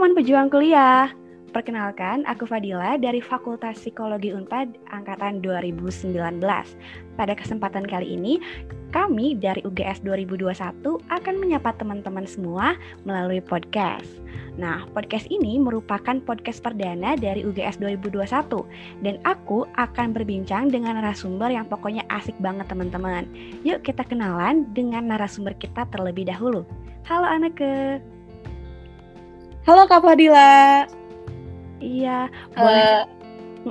teman pejuang kuliah. Perkenalkan, aku Fadila dari Fakultas Psikologi Unpad angkatan 2019. Pada kesempatan kali ini, kami dari UGS 2021 akan menyapa teman-teman semua melalui podcast. Nah, podcast ini merupakan podcast perdana dari UGS 2021 dan aku akan berbincang dengan narasumber yang pokoknya asik banget teman-teman. Yuk kita kenalan dengan narasumber kita terlebih dahulu. Halo Anake. Halo Kak Fadila. Iya, boleh.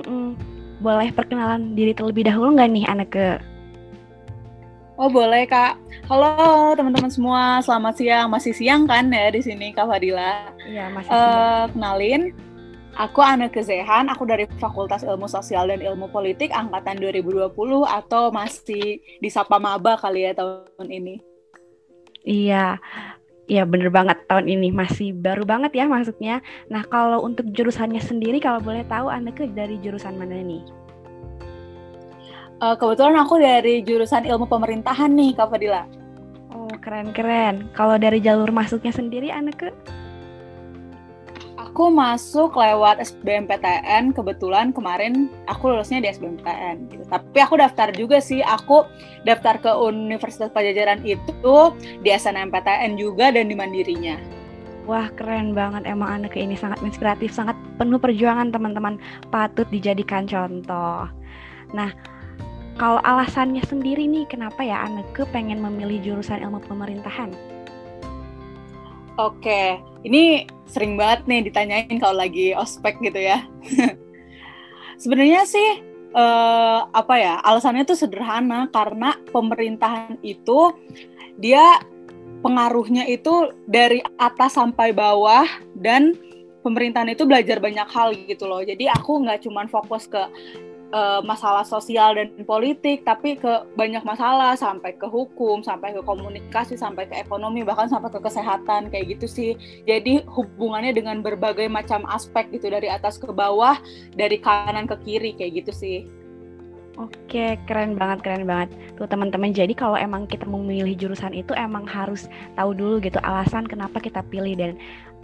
Uh, boleh perkenalan diri terlebih dahulu nggak nih, Anake? Oh boleh kak. Halo teman-teman semua, selamat siang. Masih siang kan ya di sini Kak Fadila? Iya masih siang. Uh, kenalin, aku Anake Zehan. Aku dari Fakultas Ilmu Sosial dan Ilmu Politik angkatan 2020 atau masih disapa maba kali ya tahun ini. Iya, Iya bener banget tahun ini masih baru banget ya maksudnya. Nah kalau untuk jurusannya sendiri kalau boleh tahu Anda ke dari jurusan mana nih? Uh, kebetulan aku dari jurusan ilmu pemerintahan nih Kak Fadila. Oh keren-keren. Kalau dari jalur masuknya sendiri Anda ke? Aku masuk lewat SBMPTN, kebetulan kemarin aku lulusnya di SBMPTN. Gitu. Tapi aku daftar juga sih, aku daftar ke Universitas Pajajaran itu di SNMPTN juga dan di Mandirinya. Wah keren banget emang anak ini sangat inspiratif, sangat penuh perjuangan teman-teman patut dijadikan contoh. Nah kalau alasannya sendiri nih kenapa ya anak ke pengen memilih jurusan ilmu pemerintahan? Oke, ini sering banget nih ditanyain kalau lagi ospek gitu ya. Sebenarnya sih uh, apa ya alasannya tuh sederhana karena pemerintahan itu dia pengaruhnya itu dari atas sampai bawah dan pemerintahan itu belajar banyak hal gitu loh. Jadi aku nggak cuma fokus ke uh, masalah sosial dan politik, tapi ke banyak masalah sampai ke hukum, sampai ke komunikasi, sampai ke ekonomi, bahkan sampai ke kesehatan kayak gitu sih. Jadi hubungannya dengan berbagai macam aspek gitu dari atas ke bawah, dari kanan ke kiri kayak gitu sih. Oke, keren banget, keren banget. Tuh teman-teman, jadi kalau emang kita memilih jurusan itu emang harus tahu dulu gitu alasan kenapa kita pilih dan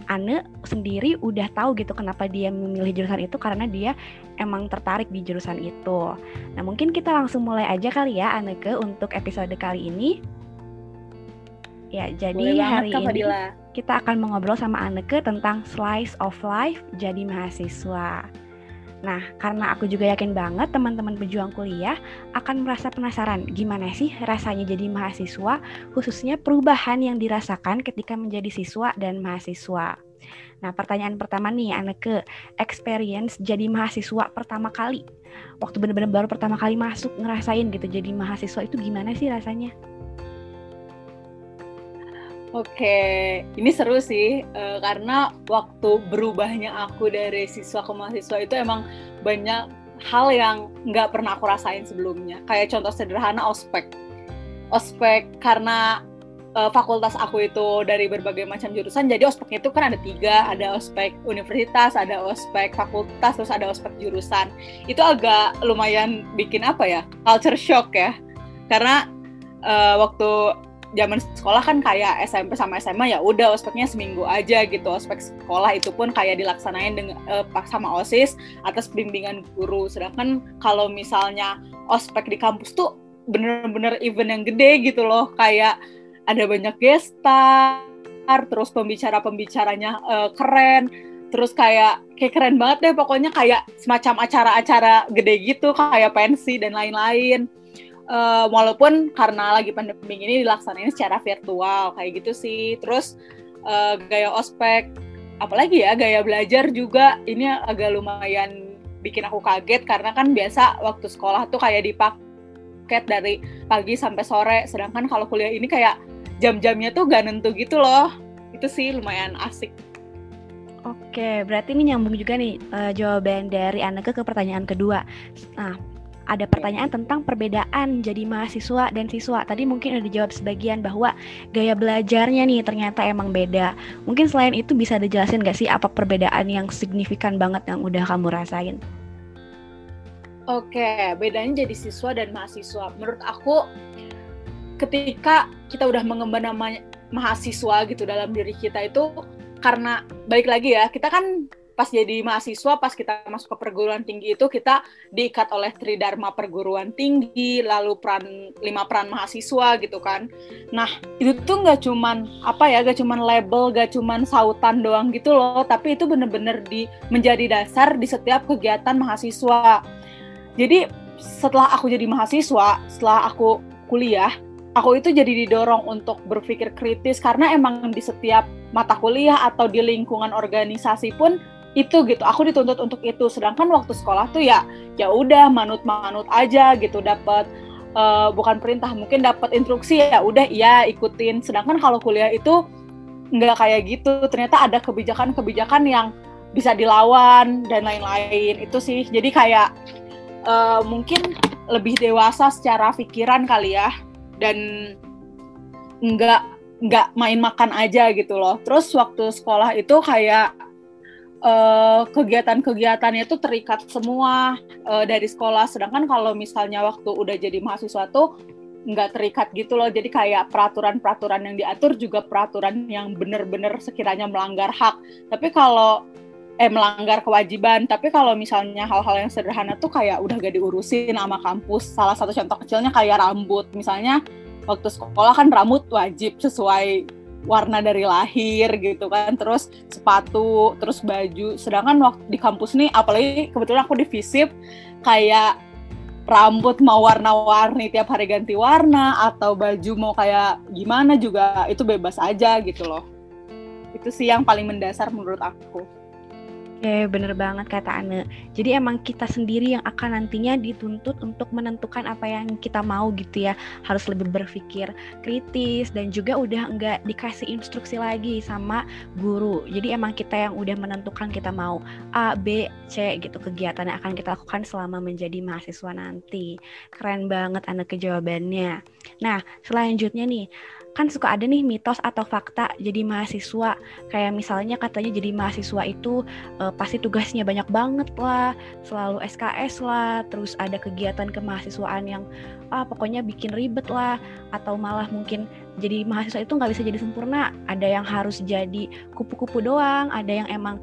Ane sendiri udah tahu gitu kenapa dia memilih jurusan itu karena dia emang tertarik di jurusan itu. Nah mungkin kita langsung mulai aja kali ya Aneke untuk episode kali ini. Ya jadi Boleh hari banget, ini kita akan mengobrol sama Aneke tentang slice of life jadi mahasiswa. Nah, karena aku juga yakin banget teman-teman pejuang kuliah akan merasa penasaran gimana sih rasanya jadi mahasiswa, khususnya perubahan yang dirasakan ketika menjadi siswa dan mahasiswa. Nah, pertanyaan pertama nih, anak ke experience jadi mahasiswa pertama kali. Waktu benar-benar baru pertama kali masuk ngerasain gitu jadi mahasiswa itu gimana sih rasanya? Oke, ini seru sih uh, karena waktu berubahnya aku dari siswa ke mahasiswa itu emang banyak hal yang nggak pernah aku rasain sebelumnya. Kayak contoh sederhana ospek. Ospek karena uh, fakultas aku itu dari berbagai macam jurusan, jadi ospeknya itu kan ada tiga, ada ospek universitas, ada ospek fakultas, terus ada ospek jurusan. Itu agak lumayan bikin apa ya, culture shock ya. Karena uh, waktu zaman sekolah kan kayak SMP sama SMA ya udah ospeknya seminggu aja gitu. Ospek sekolah itu pun kayak dilaksanain dengan uh, sama osis atas bimbingan guru. Sedangkan kalau misalnya ospek di kampus tuh bener-bener event yang gede gitu loh. Kayak ada banyak gestar terus pembicara-pembicaranya uh, keren. Terus kayak kayak keren banget deh pokoknya. Kayak semacam acara-acara gede gitu kayak pensi dan lain-lain uh, walaupun karena lagi pandemi ini dilaksanain secara virtual kayak gitu sih. Terus uh, gaya ospek apalagi ya gaya belajar juga ini agak lumayan bikin aku kaget karena kan biasa waktu sekolah tuh kayak dipaket dari pagi sampai sore. Sedangkan kalau kuliah ini kayak jam-jamnya tuh gak nentu gitu loh. Itu sih lumayan asik. Oke, berarti ini nyambung juga nih uh, jawaban dari Anake ke pertanyaan kedua. Nah, ada pertanyaan tentang perbedaan jadi mahasiswa dan siswa. Tadi mungkin udah dijawab sebagian bahwa gaya belajarnya nih ternyata emang beda. Mungkin selain itu bisa dijelasin gak sih apa perbedaan yang signifikan banget yang udah kamu rasain? Oke, bedanya jadi siswa dan mahasiswa. Menurut aku, ketika kita udah mengemban namanya mahasiswa gitu dalam diri kita itu karena balik lagi ya kita kan pas jadi mahasiswa pas kita masuk ke perguruan tinggi itu kita diikat oleh tridharma perguruan tinggi lalu peran lima peran mahasiswa gitu kan. Nah itu tuh nggak cuman apa ya gak cuman label gak cuman sautan doang gitu loh tapi itu bener-bener di menjadi dasar di setiap kegiatan mahasiswa. Jadi setelah aku jadi mahasiswa setelah aku kuliah aku itu jadi didorong untuk berpikir kritis karena emang di setiap mata kuliah atau di lingkungan organisasi pun itu gitu. Aku dituntut untuk itu. Sedangkan waktu sekolah tuh ya ya udah manut-manut aja gitu dapat uh, bukan perintah mungkin dapat instruksi ya udah iya ikutin. Sedangkan kalau kuliah itu nggak kayak gitu. Ternyata ada kebijakan-kebijakan yang bisa dilawan dan lain-lain. Itu sih. Jadi kayak uh, mungkin lebih dewasa secara pikiran kali ya. Dan nggak nggak main makan aja gitu loh. Terus waktu sekolah itu kayak uh, kegiatan-kegiatannya itu terikat semua uh, dari sekolah. Sedangkan kalau misalnya waktu udah jadi mahasiswa tuh nggak terikat gitu loh. Jadi kayak peraturan-peraturan yang diatur juga peraturan yang benar-benar sekiranya melanggar hak. Tapi kalau eh melanggar kewajiban. Tapi kalau misalnya hal-hal yang sederhana tuh kayak udah gak diurusin sama kampus. Salah satu contoh kecilnya kayak rambut. Misalnya waktu sekolah kan rambut wajib sesuai warna dari lahir gitu kan terus sepatu terus baju. Sedangkan waktu di kampus nih apalagi kebetulan aku di visip kayak rambut mau warna-warni tiap hari ganti warna atau baju mau kayak gimana juga itu bebas aja gitu loh. Itu sih yang paling mendasar menurut aku Oke, bener banget kata Ane. Jadi emang kita sendiri yang akan nantinya dituntut untuk menentukan apa yang kita mau gitu ya. Harus lebih berpikir kritis dan juga udah nggak dikasih instruksi lagi sama guru. Jadi emang kita yang udah menentukan kita mau A, B, C gitu kegiatan yang akan kita lakukan selama menjadi mahasiswa nanti. Keren banget Ane kejawabannya. Nah, selanjutnya nih, kan suka ada nih mitos atau fakta jadi mahasiswa. Kayak misalnya katanya jadi mahasiswa itu uh, pasti tugasnya banyak banget lah selalu SKS lah terus ada kegiatan kemahasiswaan yang ah pokoknya bikin ribet lah atau malah mungkin jadi mahasiswa itu nggak bisa jadi sempurna. Ada yang harus jadi kupu-kupu doang ada yang emang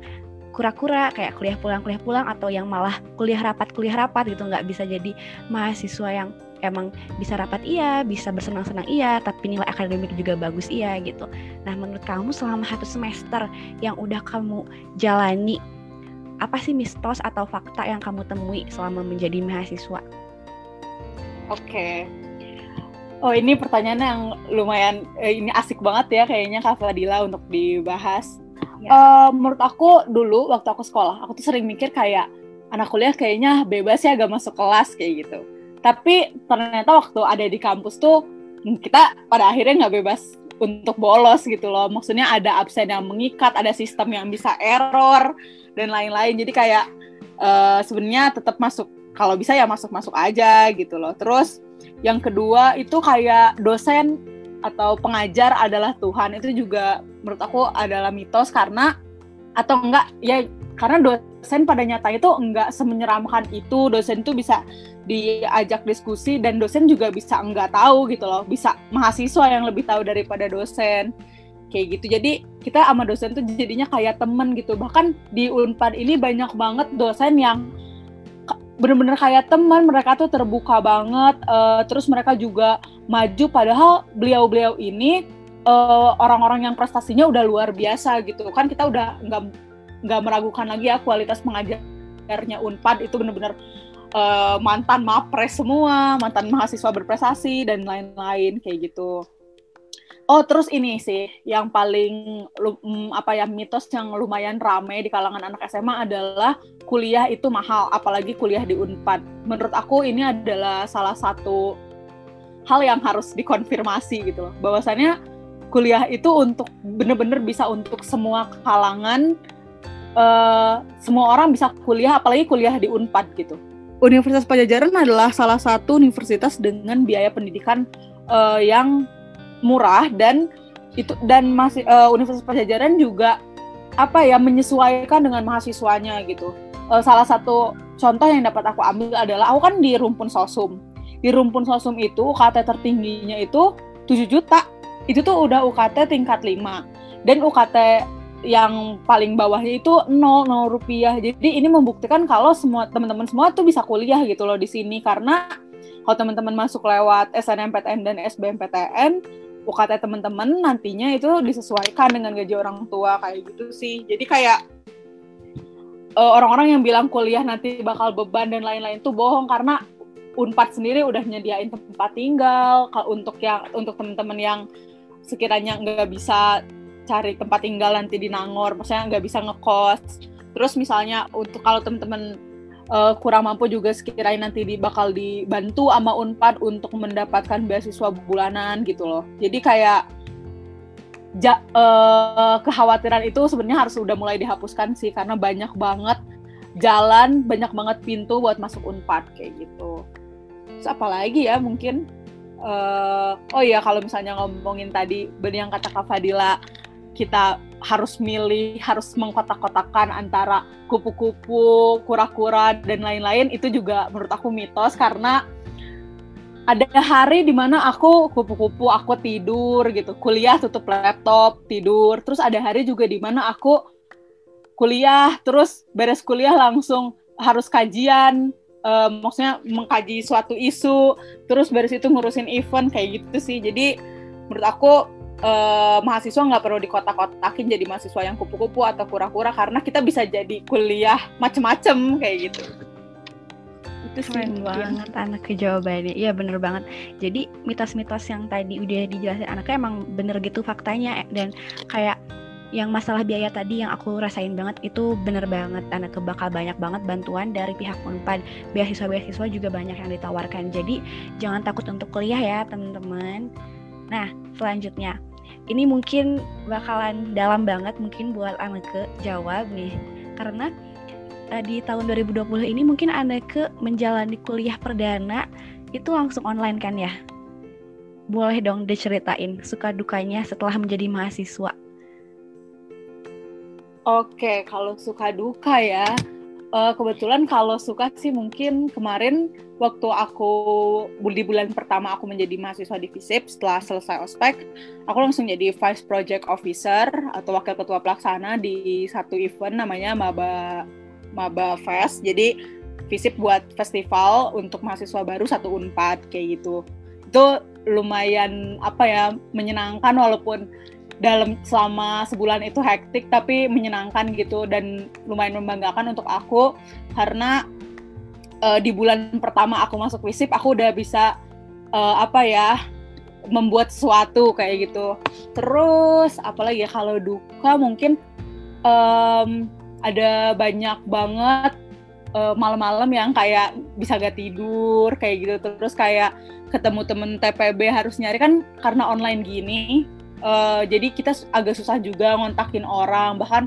kura-kura kayak kuliah pulang kuliah pulang atau yang malah kuliah rapat kuliah rapat gitu. Nggak bisa jadi mahasiswa yang emang bisa rapat iya, bisa bersenang-senang iya, tapi nilai akademik juga bagus iya gitu. Nah menurut kamu selama satu semester yang udah kamu jalani, apa sih mistos atau fakta yang kamu temui selama menjadi mahasiswa? Oke. Okay. Oh ini pertanyaan yang lumayan eh, ini asik banget ya kayaknya Kak Fadila untuk dibahas. Ya. Uh, menurut aku dulu waktu aku sekolah, aku tuh sering mikir kayak anak kuliah kayaknya bebas ya gak masuk kelas kayak gitu tapi ternyata waktu ada di kampus tuh kita pada akhirnya nggak bebas untuk bolos gitu loh. Maksudnya ada absen yang mengikat ada sistem yang bisa error dan lain-lain. Jadi kayak uh, sebenarnya tetap masuk kalau bisa ya masuk-masuk aja gitu loh. Terus yang kedua itu kayak dosen atau pengajar adalah Tuhan. Itu juga menurut aku adalah mitos karena atau enggak ya karena dosen pada nyata itu enggak semenyeramkan itu. Dosen itu bisa diajak diskusi dan dosen juga bisa enggak tahu gitu loh. Bisa mahasiswa yang lebih tahu daripada dosen. Kayak gitu. Jadi kita sama dosen tuh jadinya kayak temen gitu. Bahkan di unpad ini banyak banget dosen yang bener-bener kayak teman mereka tuh terbuka banget uh, terus mereka juga maju. Padahal beliau-beliau ini uh, orang-orang yang prestasinya udah luar biasa gitu. Kan kita udah nggak nggak meragukan lagi ya kualitas pengajarnya unpad itu bener-bener uh, mantan mapres semua, mantan mahasiswa berprestasi dan lain-lain kayak gitu. Oh, terus ini sih yang paling um, apa ya mitos yang lumayan rame di kalangan anak SMA adalah kuliah itu mahal, apalagi kuliah di Unpad. Menurut aku ini adalah salah satu hal yang harus dikonfirmasi gitu loh. Bahwasannya kuliah itu untuk bener-bener bisa untuk semua kalangan uh, semua orang bisa kuliah apalagi kuliah di Unpad gitu Universitas Pajajaran adalah salah satu universitas dengan biaya pendidikan uh, yang murah dan itu dan masih uh, Universitas Pajajaran juga apa ya menyesuaikan dengan mahasiswanya gitu. Uh, salah satu contoh yang dapat aku ambil adalah aku kan di Rumpun Sosum. Di Rumpun Sosum itu UKT tertingginya itu 7 juta. Itu tuh udah UKT tingkat 5. Dan UKT yang paling bawahnya itu nol nol rupiah. Jadi ini membuktikan kalau semua teman-teman semua tuh bisa kuliah gitu loh di sini karena kalau teman-teman masuk lewat SNMPTN dan SBMPTN, UKT teman-teman nantinya itu disesuaikan dengan gaji orang tua kayak gitu sih. Jadi kayak uh, orang-orang yang bilang kuliah nanti bakal beban dan lain-lain tuh bohong karena Unpad sendiri udah nyediain tempat tinggal untuk yang untuk teman-teman yang sekiranya nggak bisa cari tempat tinggal nanti di Nangor, maksudnya nggak bisa ngekos. Terus misalnya untuk kalau teman-teman uh, kurang mampu juga sekiranya nanti di, bakal dibantu sama Unpad untuk mendapatkan beasiswa bulanan gitu loh. Jadi kayak ja, uh, kekhawatiran itu sebenarnya harus udah mulai dihapuskan sih karena banyak banget jalan, banyak banget pintu buat masuk Unpad kayak gitu. Terus apalagi ya mungkin uh, oh iya kalau misalnya ngomongin tadi benar yang kata Kak Fadila kita harus milih, harus mengkotak-kotakan antara kupu-kupu, kura-kura, dan lain-lain, itu juga menurut aku mitos karena ada hari di mana aku kupu-kupu, aku tidur gitu, kuliah tutup laptop, tidur. Terus ada hari juga di mana aku kuliah, terus beres kuliah langsung harus kajian, um, maksudnya mengkaji suatu isu, terus beres itu ngurusin event kayak gitu sih. Jadi menurut aku uh, mahasiswa nggak perlu dikotak-kotakin jadi mahasiswa yang kupu-kupu atau kura-kura karena kita bisa jadi kuliah macem-macem kayak gitu. Itu keren banget anak jawabannya iya bener banget. Jadi mitos-mitos yang tadi udah dijelasin anaknya emang bener gitu faktanya. Dan kayak yang masalah biaya tadi yang aku rasain banget itu bener banget. Anak bakal banyak banget bantuan dari pihak Unpad. Beasiswa-beasiswa juga banyak yang ditawarkan. Jadi jangan takut untuk kuliah ya teman-teman. Nah, selanjutnya, ini mungkin bakalan dalam banget mungkin buat Aneke jawab nih. Karena uh, di tahun 2020 ini mungkin Aneke menjalani kuliah perdana itu langsung online kan ya? Boleh dong diceritain suka dukanya setelah menjadi mahasiswa. Oke, kalau suka duka ya, uh, kebetulan kalau suka sih mungkin kemarin waktu aku di bulan pertama aku menjadi mahasiswa di FISIP setelah selesai ospek aku langsung jadi vice project officer atau wakil ketua pelaksana di satu event namanya Maba Maba Fest. Jadi FISIP buat festival untuk mahasiswa baru satu unpad kayak gitu. Itu lumayan apa ya menyenangkan walaupun dalam selama sebulan itu hektik tapi menyenangkan gitu dan lumayan membanggakan untuk aku karena uh, di bulan pertama aku masuk WISIP aku udah bisa uh, apa ya membuat sesuatu kayak gitu. Terus apalagi ya kalau duka mungkin um, ada banyak banget uh, malam-malam yang kayak bisa gak tidur kayak gitu terus kayak ketemu temen TPB harus nyari kan karena online gini uh, jadi kita agak susah juga ngontakin orang. Bahkan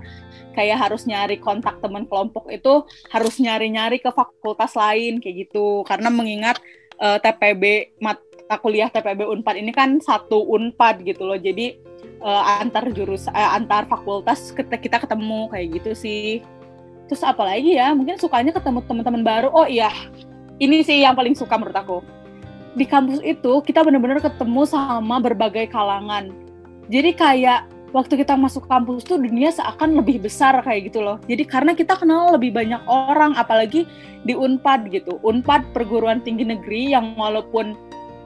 kayak harus nyari kontak teman kelompok itu harus nyari-nyari ke fakultas lain kayak gitu. Karena mengingat uh, eh, TPB mata kuliah TPB Unpad ini kan satu Unpad gitu loh. Jadi uh, antar jurus uh, antar fakultas kita, ketemu kayak gitu sih. Terus apalagi ya? Mungkin sukanya ketemu teman-teman baru. Oh iya ini sih yang paling suka menurut aku. Di kampus itu kita benar-benar ketemu sama berbagai kalangan jadi kayak waktu kita masuk kampus tuh dunia seakan lebih besar kayak gitu loh. Jadi karena kita kenal lebih banyak orang, apalagi di Unpad gitu. Unpad perguruan tinggi negeri yang walaupun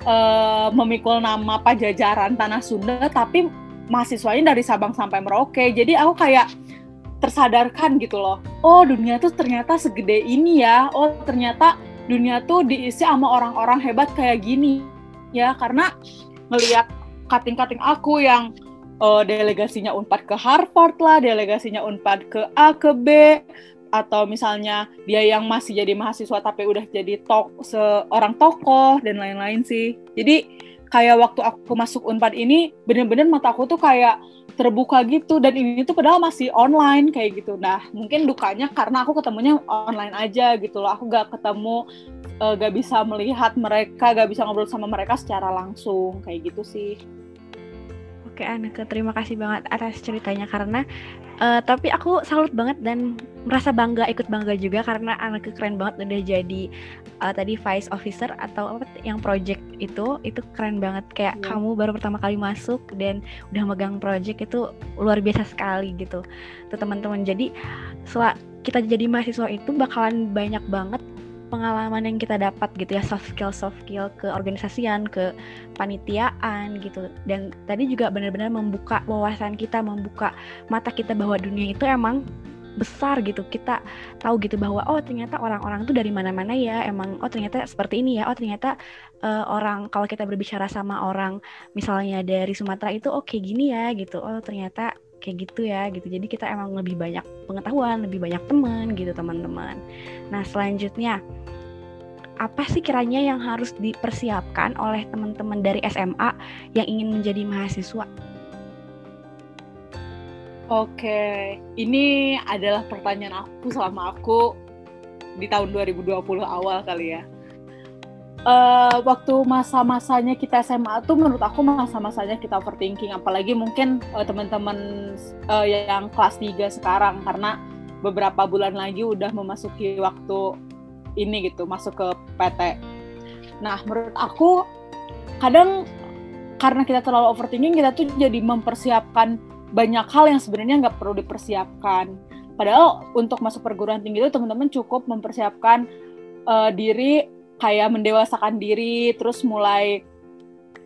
uh, memikul nama Pajajaran Tanah Sunda, tapi mahasiswanya dari Sabang sampai Merauke. Jadi aku kayak tersadarkan gitu loh. Oh dunia tuh ternyata segede ini ya. Oh ternyata dunia tuh diisi sama orang-orang hebat kayak gini ya. Karena ngelihat kating-kating aku yang uh, delegasinya Unpad ke Harvard lah, delegasinya Unpad ke A ke B, atau misalnya dia yang masih jadi mahasiswa tapi udah jadi tok seorang tokoh dan lain-lain sih. Jadi kayak waktu aku masuk Unpad ini bener-bener mata aku tuh kayak terbuka gitu dan ini tuh padahal masih online kayak gitu. Nah mungkin dukanya karena aku ketemunya online aja gitu loh. Aku gak ketemu, uh, gak bisa melihat mereka, gak bisa ngobrol sama mereka secara langsung kayak gitu sih. Oke Anke, terima kasih banget atas ceritanya karena uh, tapi aku salut banget dan merasa bangga ikut bangga juga karena Anke keren banget udah jadi uh, tadi vice officer atau apa yang project itu itu keren banget kayak yeah. kamu baru pertama kali masuk dan udah megang project itu luar biasa sekali gitu tuh teman-teman jadi setelah kita jadi mahasiswa itu bakalan banyak banget pengalaman yang kita dapat gitu ya soft skill soft skill ke organisasian ke panitiaan gitu. Dan tadi juga benar-benar membuka wawasan kita membuka mata kita bahwa dunia itu emang besar gitu. Kita tahu gitu bahwa oh ternyata orang-orang itu dari mana-mana ya emang oh ternyata seperti ini ya oh ternyata uh, orang kalau kita berbicara sama orang misalnya dari Sumatera itu oke okay, gini ya gitu. Oh ternyata kayak gitu ya gitu. Jadi kita emang lebih banyak pengetahuan lebih banyak teman gitu teman-teman. Nah selanjutnya apa sih kiranya yang harus dipersiapkan oleh teman-teman dari SMA yang ingin menjadi mahasiswa? Oke, ini adalah pertanyaan aku selama aku di tahun 2020 awal kali ya uh, waktu masa-masanya kita SMA tuh menurut aku masa-masanya kita overthinking apalagi mungkin uh, teman-teman uh, yang kelas 3 sekarang karena beberapa bulan lagi udah memasuki waktu ini gitu masuk ke PT. Nah, menurut aku kadang karena kita terlalu overthinking kita tuh jadi mempersiapkan banyak hal yang sebenarnya nggak perlu dipersiapkan. Padahal untuk masuk perguruan tinggi itu teman-teman cukup mempersiapkan uh, diri kayak mendewasakan diri terus mulai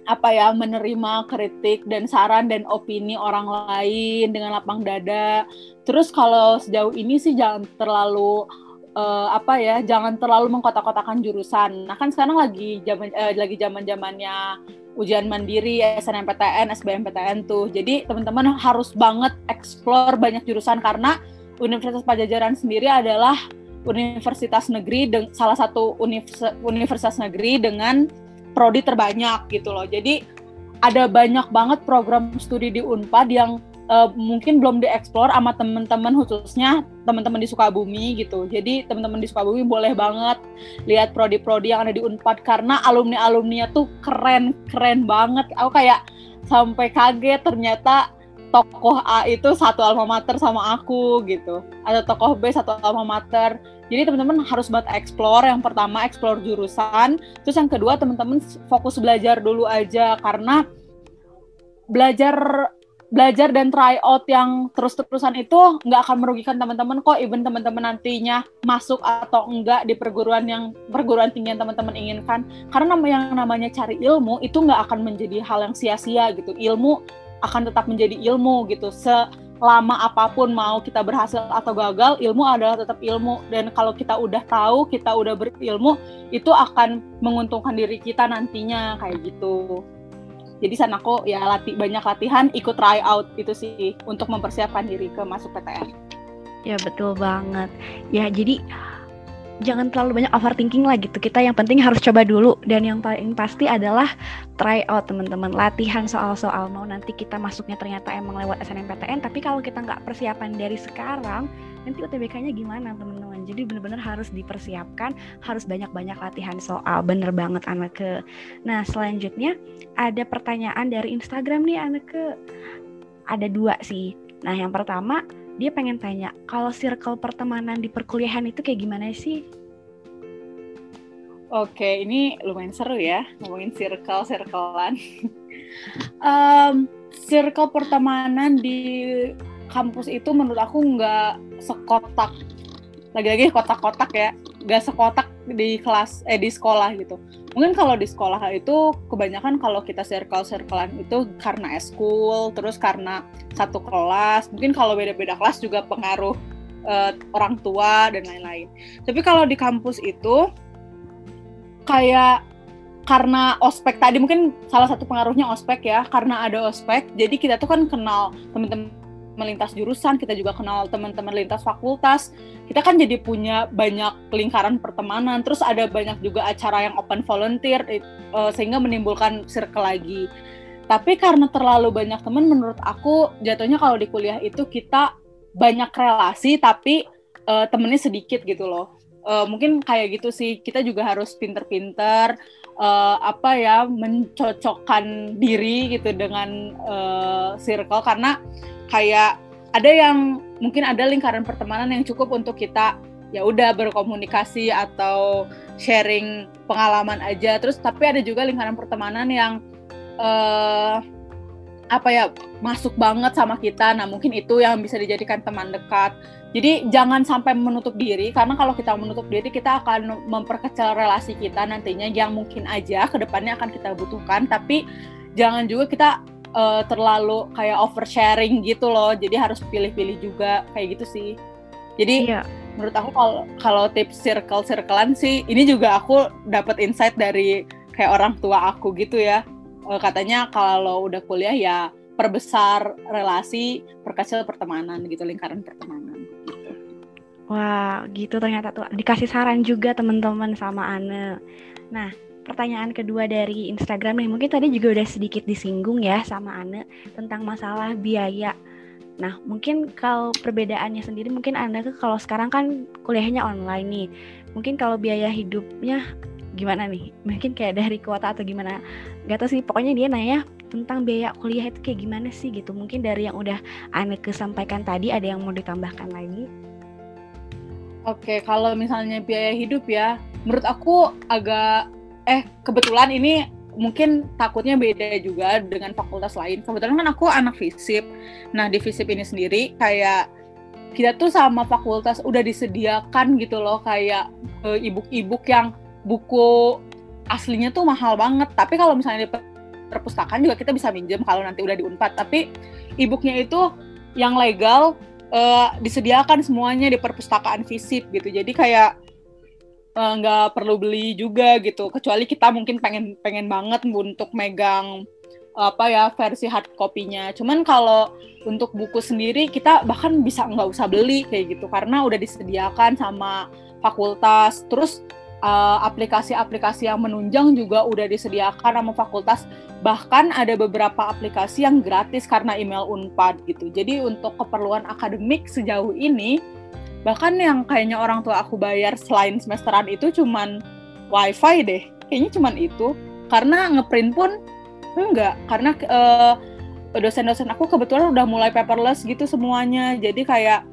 apa ya menerima kritik dan saran dan opini orang lain dengan lapang dada. Terus kalau sejauh ini sih jangan terlalu uh, apa ya, jangan terlalu mengkotak-kotakan jurusan. Nah kan sekarang lagi zaman uh, lagi zaman-zamannya ujian mandiri, SNMPTN, SBMPTN tuh. Jadi teman-teman harus banget explore banyak jurusan karena Universitas Pajajaran sendiri adalah universitas negeri salah satu universitas negeri dengan prodi terbanyak gitu loh. Jadi ada banyak banget program studi di Unpad yang uh, mungkin belum dieksplor sama teman-teman khususnya teman-teman di Sukabumi gitu. Jadi teman-teman di Sukabumi boleh banget lihat prodi-prodi yang ada di Unpad karena alumni-alumninya tuh keren-keren banget. Aku kayak sampai kaget ternyata tokoh A itu satu alma mater sama aku gitu. Ada tokoh B satu alma mater. Jadi teman-teman harus buat explore. Yang pertama explore jurusan, terus yang kedua teman-teman fokus belajar dulu aja. Karena belajar belajar dan try out yang terus-terusan itu nggak akan merugikan teman-teman kok. Even teman-teman nantinya masuk atau enggak di perguruan yang perguruan tinggi yang teman-teman inginkan. Karena yang namanya cari ilmu itu nggak akan menjadi hal yang sia-sia gitu. Ilmu akan tetap menjadi ilmu gitu. Selama apa pun mau kita berhasil atau gagal ilmu adalah tetap ilmu. Dan kalau kita udah tahu kita udah berilmu itu akan menguntungkan diri kita nantinya kayak gitu. Jadi sana kok ya latih banyak latihan ikut try out itu sih untuk mempersiapkan diri ke masuk PTN ya betul banget. Ya jadi jangan terlalu banyak overthinking lah gitu. Kita yang penting harus coba dulu dan yang paling pasti adalah try out teman-teman. Latihan soal-soal mau nanti kita masuknya ternyata emang lewat SNMPTN, tapi kalau kita nggak persiapan dari sekarang, nanti UTBK-nya gimana teman-teman? Jadi benar-benar harus dipersiapkan, harus banyak-banyak latihan soal. Bener banget anak ke. Nah selanjutnya ada pertanyaan dari Instagram nih anak ke. Ada dua sih. Nah yang pertama dia pengen tanya kalau circle pertemanan di perkuliahan itu kayak gimana sih? Oke, ini lumayan seru ya ngomongin circle circlean. um, circle pertemanan di kampus itu menurut aku nggak sekotak lagi-lagi kotak-kotak ya nggak sekotak di kelas eh di sekolah gitu mungkin kalau di sekolah itu kebanyakan kalau kita circle circlean itu karena eskul terus karena satu kelas. Mungkin kalau beda-beda kelas juga pengaruh uh, orang tua dan lain-lain. Tapi kalau di kampus itu kayak karena ospek tadi mungkin salah satu pengaruhnya ospek ya karena ada ospek jadi kita tuh kan kenal teman-teman melintas jurusan, kita juga kenal teman-teman lintas fakultas. Kita kan jadi punya banyak lingkaran pertemanan, terus ada banyak juga acara yang open volunteer uh, sehingga menimbulkan circle lagi. Tapi karena terlalu banyak teman menurut aku jatuhnya kalau di kuliah itu kita banyak relasi tapi uh, temennya sedikit gitu loh. uh, mungkin kayak gitu sih kita juga harus pinter-pinter uh, apa ya mencocokkan diri gitu dengan uh, circle. Karena kayak ada yang mungkin ada lingkaran pertemanan yang cukup untuk kita ya udah berkomunikasi atau sharing pengalaman aja. Terus tapi ada juga lingkaran pertemanan yang uh, apa ya masuk banget sama kita. Nah mungkin itu yang bisa dijadikan teman dekat. Jadi jangan sampai menutup diri karena kalau kita menutup diri kita akan memperkecil relasi kita nantinya yang mungkin aja ke depannya akan kita butuhkan. Tapi jangan juga kita uh, terlalu kayak oversharing gitu loh. Jadi harus pilih-pilih juga kayak gitu sih. Jadi iya. menurut aku kalau kalau tips circle circlean sih ini juga aku dapat insight dari kayak orang tua aku gitu ya uh, katanya kalau udah kuliah ya perbesar relasi, perkecil pertemanan gitu, lingkaran pertemanan. Gitu. Wah, gitu ternyata tuh dikasih saran juga teman-teman sama Ane. Nah, pertanyaan kedua dari Instagram nih, mungkin tadi juga udah sedikit disinggung ya sama Ane tentang masalah biaya. Nah, mungkin kalau perbedaannya sendiri, mungkin Anda tuh kalau sekarang kan kuliahnya online nih, mungkin kalau biaya hidupnya gimana nih? Mungkin kayak dari kuota atau gimana? Gak tau sih, pokoknya dia nanya tentang biaya kuliah itu kayak gimana sih gitu. Mungkin dari yang udah Aneke sampaikan tadi ada yang mau ditambahkan lagi? Oke, kalau misalnya biaya hidup ya, menurut aku agak eh kebetulan ini mungkin takutnya beda juga dengan fakultas lain. Kebetulan kan aku anak FISIP. Nah, di FISIP ini sendiri kayak kita tuh sama fakultas udah disediakan gitu loh kayak e, e-book-e-book yang buku aslinya tuh mahal banget. Tapi kalau misalnya di perpustakaan juga kita bisa minjem kalau nanti udah di Unpad. Tapi e-booknya itu yang legal uh, disediakan semuanya di perpustakaan fisik gitu. Jadi kayak eh, nggak uh, perlu beli juga gitu. Kecuali kita mungkin pengen pengen banget untuk megang apa ya versi hard copy-nya. Cuman kalau untuk buku sendiri kita bahkan bisa nggak usah beli kayak gitu karena udah disediakan sama fakultas. Terus Eh, aplikasi-aplikasi uh, yang menunjang juga udah disediakan sama fakultas. Bahkan ada beberapa aplikasi yang gratis karena email Unpad gitu. Jadi untuk keperluan akademik sejauh ini bahkan yang kayaknya orang tua aku bayar selain semesteran itu cuman wifi deh. Kayaknya cuman itu. Karena ngeprint pun enggak. Karena uh, dosen-dosen aku kebetulan udah mulai paperless gitu semuanya. Jadi kayak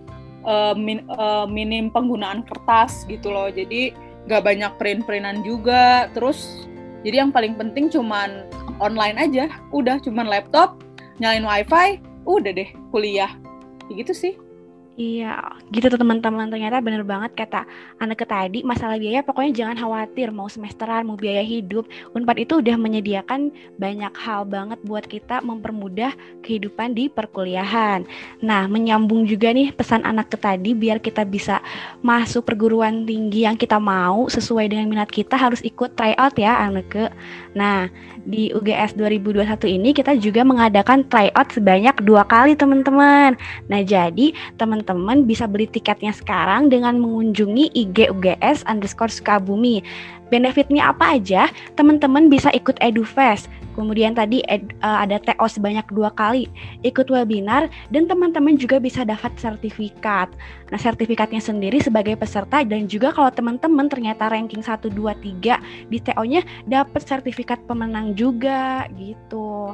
uh, min, uh, minim penggunaan kertas gitu loh. Jadi gak banyak print-printan juga. Terus jadi yang paling penting cuman online aja. Udah cuman laptop nyalain wifi udah deh kuliah. Gitu sih Iya, gitu tuh teman-teman. Ternyata bener banget kata anak tadi, masalah biaya pokoknya jangan khawatir mau semesteran, mau biaya hidup. Unpad itu udah menyediakan banyak hal banget buat kita mempermudah kehidupan di perkuliahan. Nah, menyambung juga nih pesan anak ke tadi biar kita bisa masuk perguruan tinggi yang kita mau sesuai dengan minat kita harus ikut tryout ya anak ke. Nah, di UGS 2021 ini kita juga mengadakan tryout sebanyak dua kali teman-teman. Nah, jadi teman-teman bisa beli tiketnya sekarang dengan mengunjungi IG UGS underscore Sukabumi. Benefitnya apa aja? Teman-teman bisa ikut EduFest, Kemudian tadi ed, uh, ada TO sebanyak dua kali, ikut webinar, dan teman-teman juga bisa dapat sertifikat. Nah, sertifikatnya sendiri sebagai peserta dan juga kalau teman-teman ternyata ranking 1, 2, 3 di TO-nya dapat sertifikat pemenang juga gitu.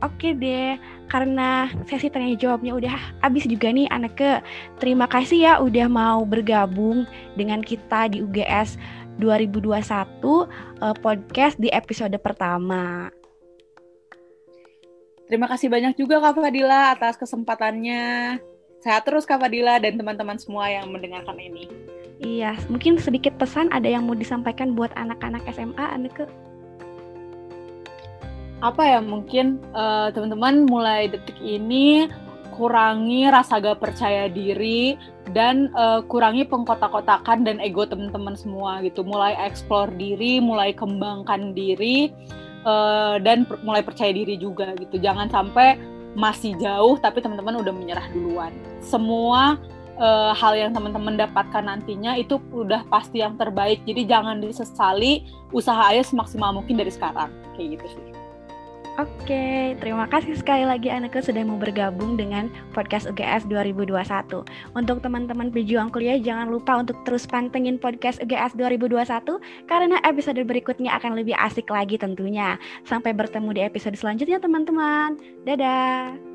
Oke deh, karena sesi tanya jawabnya udah habis juga nih anak ke. Terima kasih ya udah mau bergabung dengan kita di UGS 2021 uh, eh, podcast di episode pertama. Terima kasih banyak juga Kak Fadila atas kesempatannya. Sehat terus Kak Fadila dan teman-teman semua yang mendengarkan ini. Iya, mungkin sedikit pesan ada yang mau disampaikan buat anak-anak SMA, anak ke apa ya mungkin uh, teman-teman mulai detik ini kurangi rasa gak percaya diri dan uh, kurangi pengkotak-kotakan dan ego teman-teman semua gitu. Mulai explore diri mulai kembangkan diri uh, dan per mulai percaya diri juga gitu. Jangan sampai masih jauh tapi teman-teman udah menyerah duluan. Semua uh, hal yang teman-teman dapatkan nantinya itu udah pasti yang terbaik. Jadi jangan disesali usaha aja semaksimal mungkin dari sekarang. Kayak gitu sih Oke, terima kasih sekali lagi Aneka sudah mau bergabung dengan podcast UGS 2021. Untuk teman-teman pejuang kuliah jangan lupa untuk terus pantengin podcast UGS 2021 karena episode berikutnya akan lebih asik lagi tentunya. Sampai bertemu di episode selanjutnya teman-teman. Dadah.